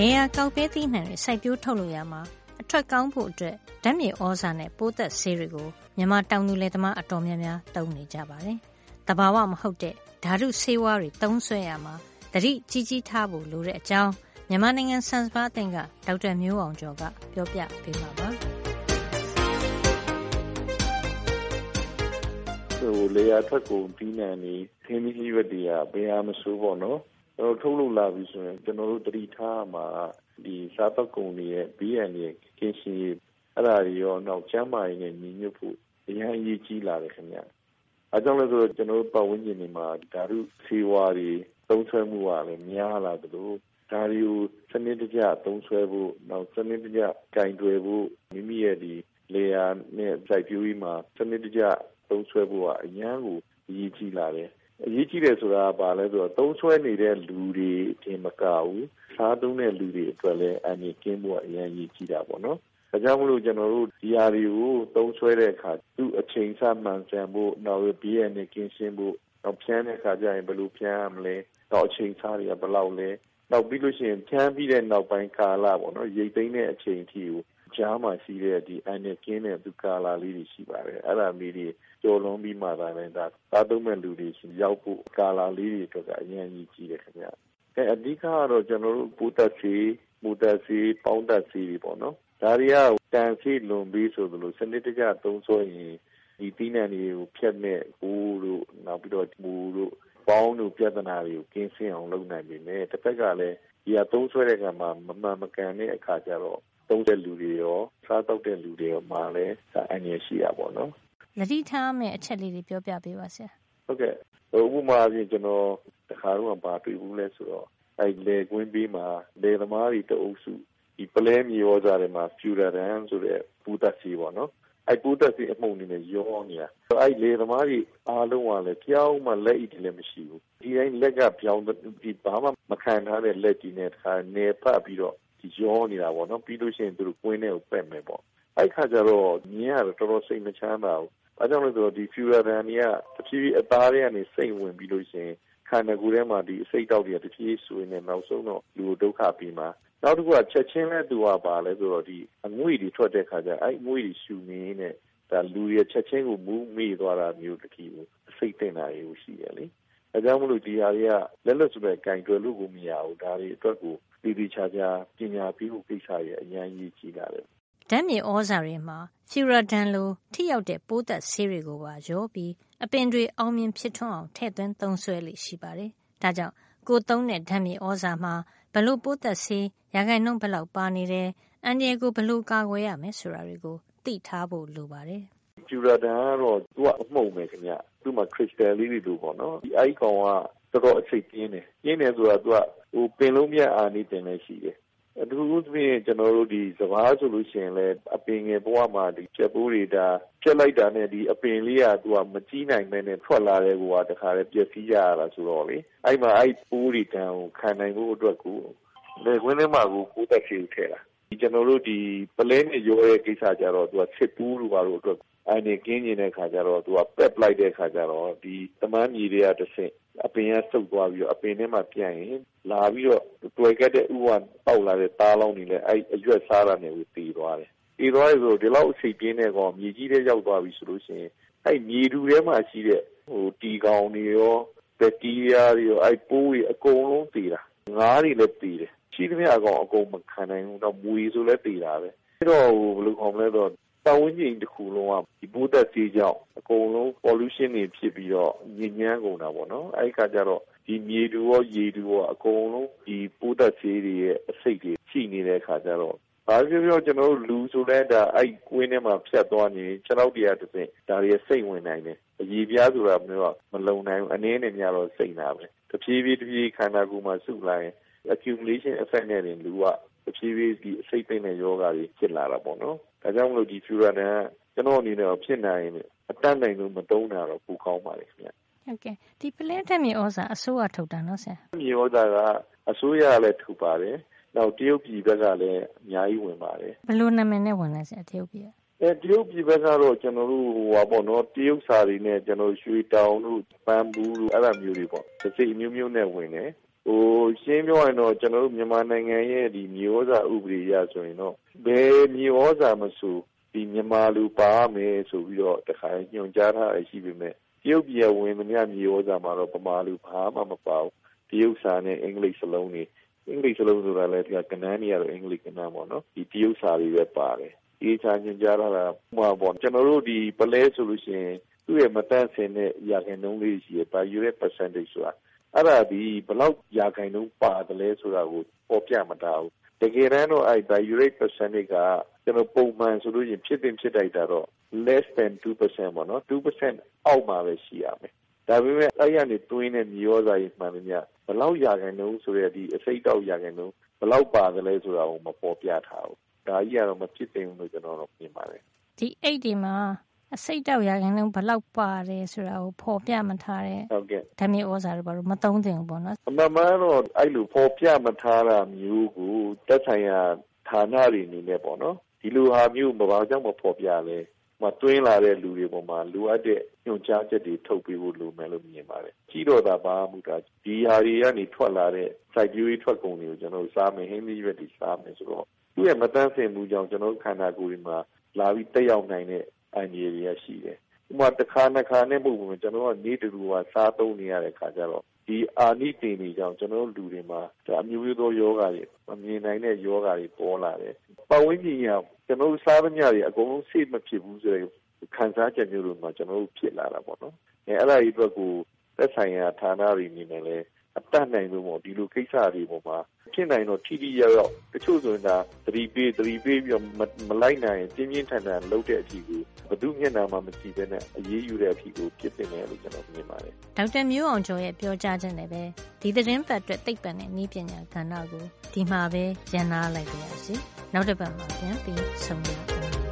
လေယာကောက်ပဲသီးနှံတွေစိုက်ပျိုးထုတ်လုပ်ရမှာအထွက်ကောင်းဖို့အတွက်ဓာတ်မြေဩဇာနဲ့ပိုးသက်ဆေးတွေကိုမြန်မာတောင်သူလယ်သမားအတော်များများသုံးနေကြပါတယ်။တဘာဝမဟုတ်တဲ့ဓာတုဆေးဝါးတွေသုံးဆွဲရမှာတတိကြီးကြီးထားဖို့လိုတဲ့အကြောင်းမြန်မာနိုင်ငံဆန်စပါးအသင်းကဒေါက်တာမျိုးအောင်ကျော်ကပြောပြပေးမှာပါ။ဟိုလေယာထွက်ကုန်ပြီးနံနေခင်းပြီးရွက်တွေကဘယ်ဟာမဆိုးပေါ့နော်ကျွန်တော် ထုတ်လုပ်လာပြီဆိုရင် ကျွန်တော်တို့တတိထားမှာဒီစားပတ်ကုန်တွေရဲ့ BN ရဲ့ကင်းရှင်းရေး အဲ့ဒါတွေရော နောက် ကျမ်းမာရေးနဲ့ ညီညွတ်ဖို့ အရင်အရေးကြီးလာတယ်ခင်ဗျ။အဲကြောင့်လည်းဆိုကျွန်တော်တို့ ပတ်ဝန်းကျင်တွေမှာ ဓာတုဆေးဝါးတွေသုံးဆွဲမှုကလည်း များလာသလို ဒါတွေကို စနစ်တကျသုံးဆွဲဖို့ နောက် စနစ်တကျကင်တွယ်ဖို့ မိမိရဲ့ဒီလေယာနဲ့ စိုက်ပျိုးရေးမှာ စနစ်တကျသုံးဆွဲဖို့က အရန်ကို အရေးကြီးလာတယ် အရေးကြီးတယ်ဆိုတာကဘာလဲဆိုတော့သုံးဆွဲနေတဲ့လူတွေအထင်မကဘူးစားသုံးတဲ့လူတွေအတွက်လည်းအန္တရာယ်ကင်းဖို့အရင်ကြီးကြီးတာပေါ့နော်။ဒါကြောင့်မလို့ကျွန်တော်တို့ဒီဟာတွေကိုသုံးဆွဲတဲ့အခါသူ့အချိန်ဆမှန်ကန်ဖို့နောက်ဘီးရနဲ့ကင်းရှင်းဖို့နောက်ဖြန်းတဲ့အခါကျရင်ဘယ်လိုဖြန်းရမလဲနောက်အချိန်စားတွေကဘယ်လောက်လဲနောက်ပြီးလို့ရှိရင်ဖြန်းပြီးတဲ့နောက်ပိုင်းကာလပေါ့နော်ရိတ်သိမ်းတဲ့အချိန်အထိကိုကြားမှာရှိတဲ့ဒီအန်နဲ့ကင်းတဲ့သူကာလာလေးတွေရှိပါတယ်အဲ့ဒါမျိုးတွေ ကျော်လွန်ပြီးမှသာလည်းဒါသာသုံးမဲ့လူတွေရှိရောက်ဖို့ကာလာလေးတွေအတွက်ကအရင်ကြီးကြီးတယ်ခင်ဗျအဲအဓိကကတော့ကျွန်တော်တို့ပိုးတက်စီမူတက်စီပေါင်းတက်စီတွေပေါ့နော်ဒါတွေကတန်စီလွန်ပြီးဆိုသလိုစနစ်တကျသုံးစွဲရင်ဒီတီးနှံတွေကိုဖြတ်မဲ့ဘူတို့နောက်ပြီးတော့မူတို့ပေါင်းတို့ပြဿနာတွေကိုကင်းစင်အောင်လုပ်နိုင်ပြီမဲ့တစ်ဖက်ကလည်းဒီဟာသုံးဆွဲတဲ့ကံမှာမမှန်မကန်တဲ့အခါကျတော့သုံးတဲ့လူတွေရောစားတော့တဲ့လူတွေရောမှာလည်းဒါအန္တရာယ်ရှိရပါတော့နော် လက်တိထားမယ့် အချက်လေးတွေ ပြောပြပေးပါဆရာ ဟုတ်ကဲ့ ဥပမာအပြင်ကျွန်တော် တခါတော့ပါတွေ့ဘူးလဲဆိုတော့ အဲလေကွင်းပြီးမှာလေသမားတွေ တအုပ်စုဒီပလဲမြေရောစားတွေမှာဖြူရတန်ဆိုတဲ့ပူသက်စီပေါ့နော် အဲပူသက်စီအမှုန်နေနဲ့ ရောနေတာ အဲလေသမားတွေ အားလုံးကလည်းကြောင်းမှ လက်ဣတလည်း မရှိဘူး ဒီတိုင်း လက်ကပြောင်းဒီဘာမှမခံထားတဲ့ လက်ကြီးနဲ့တခါနေပတ်ပြီးတော့ဒီရောနေတာပေါ့နော် ပြီးလို့ရှိရင် သူတို့ ကွင်းထဲကို ပက်မယ်ပေါ့ အဲ့ခါကျတော့ မြင်ရတော့တော်တော်စိတ်မချမ်းသာဘူး။ အဲကြောင့်လို့ဆိုတော့ ဒီ fuel run တွေက တဖြည်းဖြည်း အသားတွေကနေ စိတ်ဝင်ပြီးလို့ရှိရင် ခန္ဓာကိုယ်ထဲမှာ ဒီအစိတ်တောက်တွေက တဖြည်းဖြည်းဆိုရင်လည်းနောက်ဆုံးတော့ လူကို ဒုက္ခပြီးမှာ နောက်တစ်ခုက ချက်ချင်းလဲသူကပါလဲဆိုတော့ ဒီအငွေ့တွေ ထွက်တဲ့ခါကျ အဲ့အငွေ့တွေ ရှူနေနဲ့ဒါလူရဲ့ချက်ချင်းကို မူးမိသွားတာမျိုးတတိကိုအစိတ်တင်တာမျိုးရှိရလေအဲကြောင့်မလို့ ဒီဟာတွေက လက်လက်ဆိုတဲ့ကင်တွယ်လို့ကို မရဘူး ဒါတွေအတွက်ကိုဒီဒီချာချာ ပညာပြီးဖို့ကိစ္စရဲ့အရင်ကြီးကြီးလာတယ် ဓာတ်မြေဩဇာတွေမှာဖျူရာဒန်လို ထိရောက်တဲ့ ပိုးသတ်ဆေးတွေကိုပါ ရောပြီး အပင်တွေ အောင်မြင်ဖြစ်ထွန်းအောင် ထည့်သွင်းသုံးစွဲလေ့ရှိပါတယ်။ဒါကြောင့် ကိုယ်သုံးတဲ့ဓာတ်မြေဩဇာမှာ ဘယ်လို ပိုးသတ်ဆေး ရာခိုင်နှုန်း ဘယ်လောက်ပါနေတယ်၊အန္တရာယ်ကို ဘယ်လို ကာကွယ်ရမယ် ဆိုတာတွေကို သိထားဖို့ လိုပါတယ်။ဖျူရာဒန်ကတော့ သူက အမှုန်ပဲခင်ဗျ။သူ့မှာခရစ်စတယ်လေးတွေလိုပေါ့နော်။အဲဒီကောင်က တော်တော် အဆိပ်ပြင်းတယ်။ပြင်းတယ်ဆိုတာ သူက ပင်လုံးပြတ်အာနိသင်လည်း ရှိတယ် အထူးသဖြင့် ကျွန်တော်တို့ဒီစဘာဆိုလို့ရှိရင်လည်း အပင်ငယ်ဘဝမှာဒီချက်ပိုးတွေဒါချက်လိုက်တာနဲ့ဒီအပင်လေးကသူကမကြီးနိုင်မဲနဲ့ ထွက်လာတဲ့ကွာတခါလေပျက်စီးရတာဆိုတော့လေ အဲ့မှာ အဲ့ပိုးတွေတန်ကို ခံနိုင်ဖို့အတွက်ကိုလေခွင်းထဲမှာကို ပိုးသက်စီထည့်တာဒီ ကျွန်တော်တို့ ဒီပလဲနဲ့ ရောတဲ့ ကိစ္စကြတော့သူကစစ်ပူးလိုပါလို့အတွက်အဲ့ဒီကင်းကျင်တဲ့ခါကျတော့ သူက ပက်ပလိုက်တဲ့ခါကျတော့ ဒီတမန်းမြေတွေကတစ်ဆင့် အပင်က စုပ်သွားပြီးတော့ အပင်ထဲမှာ ပြန့်ရင် လာပြီးတော့ တွေ့ခဲ့တဲ့ဥဝပေါက်လာတဲ့ သားလောင်းတွေလည်း အဲ့အရွက်စားတာနဲ့ကိုတည်သွားတယ်။တည်သွားရဆိုဒီလောက်အစိပ်ပြင်းတဲ့ကောင်မြေကြီးထဲ ရောက်သွားပြီ ဆိုလို့ ရှိရင် အဲ့မြေတူထဲမှာ ရှိတဲ့ဟိုတီကောင်တွေရော ဘက်တီးရီးယားတွေရော အဲ့ပိုးတွေ အကုန်လုံးတည်တာ ငါးတွေလည်းတည်တယ် ရှိသမျှအကောင်အကုန်မခံနိုင်ဘူးတော့မွေဆိုလည်းတည်တာပဲအဲ့တော့ဟိုဘယ်လိုခေါ်မလဲတော့ပတ်ဝန်းကျင်တစ်ခုလုံးကဒီပိုးသက်ဆေးကြောင့်အကုန်လုံး pollution တွေဖြစ်ပြီးတော့ညစ်ညမ်းကုန်တာပေါ့နော်အဲ့ဒီခါကျတော့ဒီမြေတူရောရေတူရောအကုန်လုံးဒီပိုးသက်ဆေးတွေရဲ့အစိတ်တွေရှိနေတဲ့ခါကျတော့ဘာပြောပြောကျွန်တော်တို့လူဆိုတဲ့ဒါအဲ့ကွင်းထဲမှာဖြတ်သွားနေခြေထောက်တရားတစ်စင်ဒါတွေစိတ်ဝင်နိုင်တယ်အည်ပြားဆိုတာမျိုးကမလုံနိုင်ဘူးအနည်းနဲ့များတော့စိတ်နာပဲတဖြည်းဖြည်းတဖြည်းခန္ဓာကိုယ်မှာစုလိုက်ရင် accumulation effect နဲ့တင်လူကတဖြည်းဖြည်းဒီအစိတ်သိမ့်တဲ့ယောဂါတွေဖြစ်လာတာပေါ့နော်ဒါကြောင့်မလို့ဒီ Furana ကျွန်တော်အနေနဲ့ဖြစ်နိုင်ရင်အတတ်နိုင်လို့မတုံးတာတော့ပူကောင်းပါလေခင်ဗျဟုတ်ကဲ့ဒီပလဲတက်မြေဩဇာအစိုးရထုတ်တာနော်ဆရာမြေဩဇာကအစိုးရလည်းထုတ်ပါတယ်နောက်တရုတ်ပြည်ဘက်ကလည်းအများကြီးဝင်ပါတယ်ဘယ်လိုနာမည်နဲ့ဝင်လဲဆရာတရုတ်ပြည်အဲတရုတ်ပြည်ဘက်ကတော့ကျွန်တော်တို့ဟိုပါပေါ့နော်တရုတ်စာတွေနဲ့ကျွန်တော်ရွှေတောင်တို့ပန်းဘူးတို့အဲ့လိုမျိုးတွေပေါ့စိတ်အမျိုးမျိုးနဲ့ဝင်တယ်ဟို ရှင်းပြောရင်တော့ ကျွန်တော်တို့ မြန်မာနိုင်ငံရဲ့ဒီမျိုးစာဥပဒေရဆိုရင်တော့ ဘယ်မျိုးစာမဆိုဒီမြန်မာလူပါမယ်ဆိုပြီးတော့ တခါညွှန်ကြားထားရရှိပေမဲ့တရုတ်ပြည်ဝင်သမျှမျိုးစာမှာတော့ဗမာလူဘာမှမပါဘူး တရုတ်စာနဲ့ အင်္ဂလိပ်စလုံးတွေ အင်္ဂလိပ်စလုံးဆိုတာလည်းဒီကနန်းတွေကတော့ အင်္ဂလိပ်ကနန်းပေါ့နော်ဒီတရုတ်စာတွေပဲပါတယ်အေးချာညွှန်ကြားထားတာဟိုပေါ့ ကျွန်တော်တို့ဒီပလဲဆိုလို့ရှိရင် သူ့ရဲ့မတန့်စင်တဲ့ ရာခိုင်နှုန်းလေးရှိရပါ unit percentage ဆိုတာ အဲ့ဒါဒီဘလောက်ရာခိုင်နှုန်းပါတယ်လဲဆိုတာကိုပေါ်ပြမတာဘူး တကယ်တမ်းတော့အဲ့ diurate percentage ကကျွန်တော်ပုံမှန်ဆိုလို့ရင် ဖြစ်တင်ဖြစ်တိုက်တာတော့ less than 2%ပေါ့နော် 2%အောက်မှာပဲ ရှိရမယ် ဒါပေမဲ့ အဲ့ရနေတွင်းတဲ့ မြေရောစာရေးမှန်တယ်များဘလောက်ရာခိုင်နှုန်းဆိုတဲ့ဒီအစိတ်တောက် ရာခိုင်နှုန်းဘလောက်ပါတယ်လဲဆိုတာကိုမပေါ်ပြထားဘူး ဒါကြီးကတော့ မဖြစ်သင့်ဘူးလို့ ကျွန်တော်တို့မြင်ပါတယ် ဒီအိတ်ဒီမှာ အစိတ်တောက်ရာခိုင်နှုန်းဘလောက်ပါတယ်ဆိုတာကို ဖော်ပြမထားတဲ့ဟုတ်ကဲ့ဓမြေဩဇာတွေဘာလို့ မသုံးသင့်ဘူးပေါ့နော် အမှန်မှန်တော့ အဲ့လို ဖော်ပြမထားတာမျိုးကိုတက်ဆိုင်ရာ ဌာနတွေအနေနဲ့ပေါ့နော် ဒီလိုဟာမျိုးမဘာကြောင့် မဖော်ပြလဲမတွင်းလာတဲ့ လူတွေပေါ်မှာ လိုအပ်တဲ့ ညွှန်ကြားချက်တွေ ထုတ်ပေးဖို့ လိုမယ်လို့ မြင်ပါတယ်။ကြီးတော့တာဘာမှမဟုတ်တာ ဒီဟာတွေကနေ ထွက်လာတဲ့ စိုက်ပျိုးရေးထွက်ကုန်တွေကို ကျွန်တော်တို့ စားမယ် ဟင်းသီးရွက်တွေ စားမယ်ဆိုတော့ သူ့ရဲ့မတန်းစင်မှုကြောင့် ကျွန်တော်တို့ ခန္ဓာကိုယ်တွေမှာ လာပြီးတက်ရောက်နိုင်တဲ့ အန္တရာယ်တွေကရှိတယ်။ဥပမာတစ်ခါနှစ်ခါနဲ့မဟုတ်ဘူးကျွန်တော်တို့ကနေတူတူကစားသုံးနေရတဲ့ခါကျတော့ဒီအာနိတင်တွေကြောင့်ကျွန်တော်တို့လူတွေမှာဒါအမျိုးမျိုးသောယောဂတွေမမြင်နိုင်တဲ့ယောဂတွေပေါ်လာတယ်။ပတ်ဝန်းကျင်ကကျွန်တော်တို့စားသမျှတွေအကုန်လုံးစိတ်မဖြစ်ဘူးဆိုတဲ့ခံစားချက်မျိုးတွေမှာကျွန်တော်တို့ဖြစ်လာတာပေါ့နော်။အဲအဲ့ဒါကြီးအတွက်ကိုသက်ဆိုင်ရာဌာနတွေအနေနဲ့လည်း အတတ်နိုင်လို့ပေါ့ဒီလိုကိစ္စတွေပေါ်မှာဖြစ်နိုင်တော့ထိထိရောက်ရောက်တချို့ဆိုရင်ဒါသတိပေးသတိပေးပြီးမလိုက်နိုင်ပြင်းပြင်းထန်ထန်လုပ်တဲ့အထိကိုဘသူမျက်နှာမှမကြည့်ဘဲနဲ့အရေးယူတဲ့အထိကိုဖြစ်တင်တယ်လို့ကျွန်တော်မြင်ပါတယ်ဒေါက်တာမျိုးအောင်ကျော်ရဲ့ပြောကြားချက်နဲ့ပဲဒီသတင်းပတ်အတွက်သိပ္ပံနဲ့နည်းပညာကဏ္ဍကိုဒီမှာပဲရန်နာလိုက်ပါရစေနောက်တစ်ပတ်မှာပြန်ပြီးဆုံရ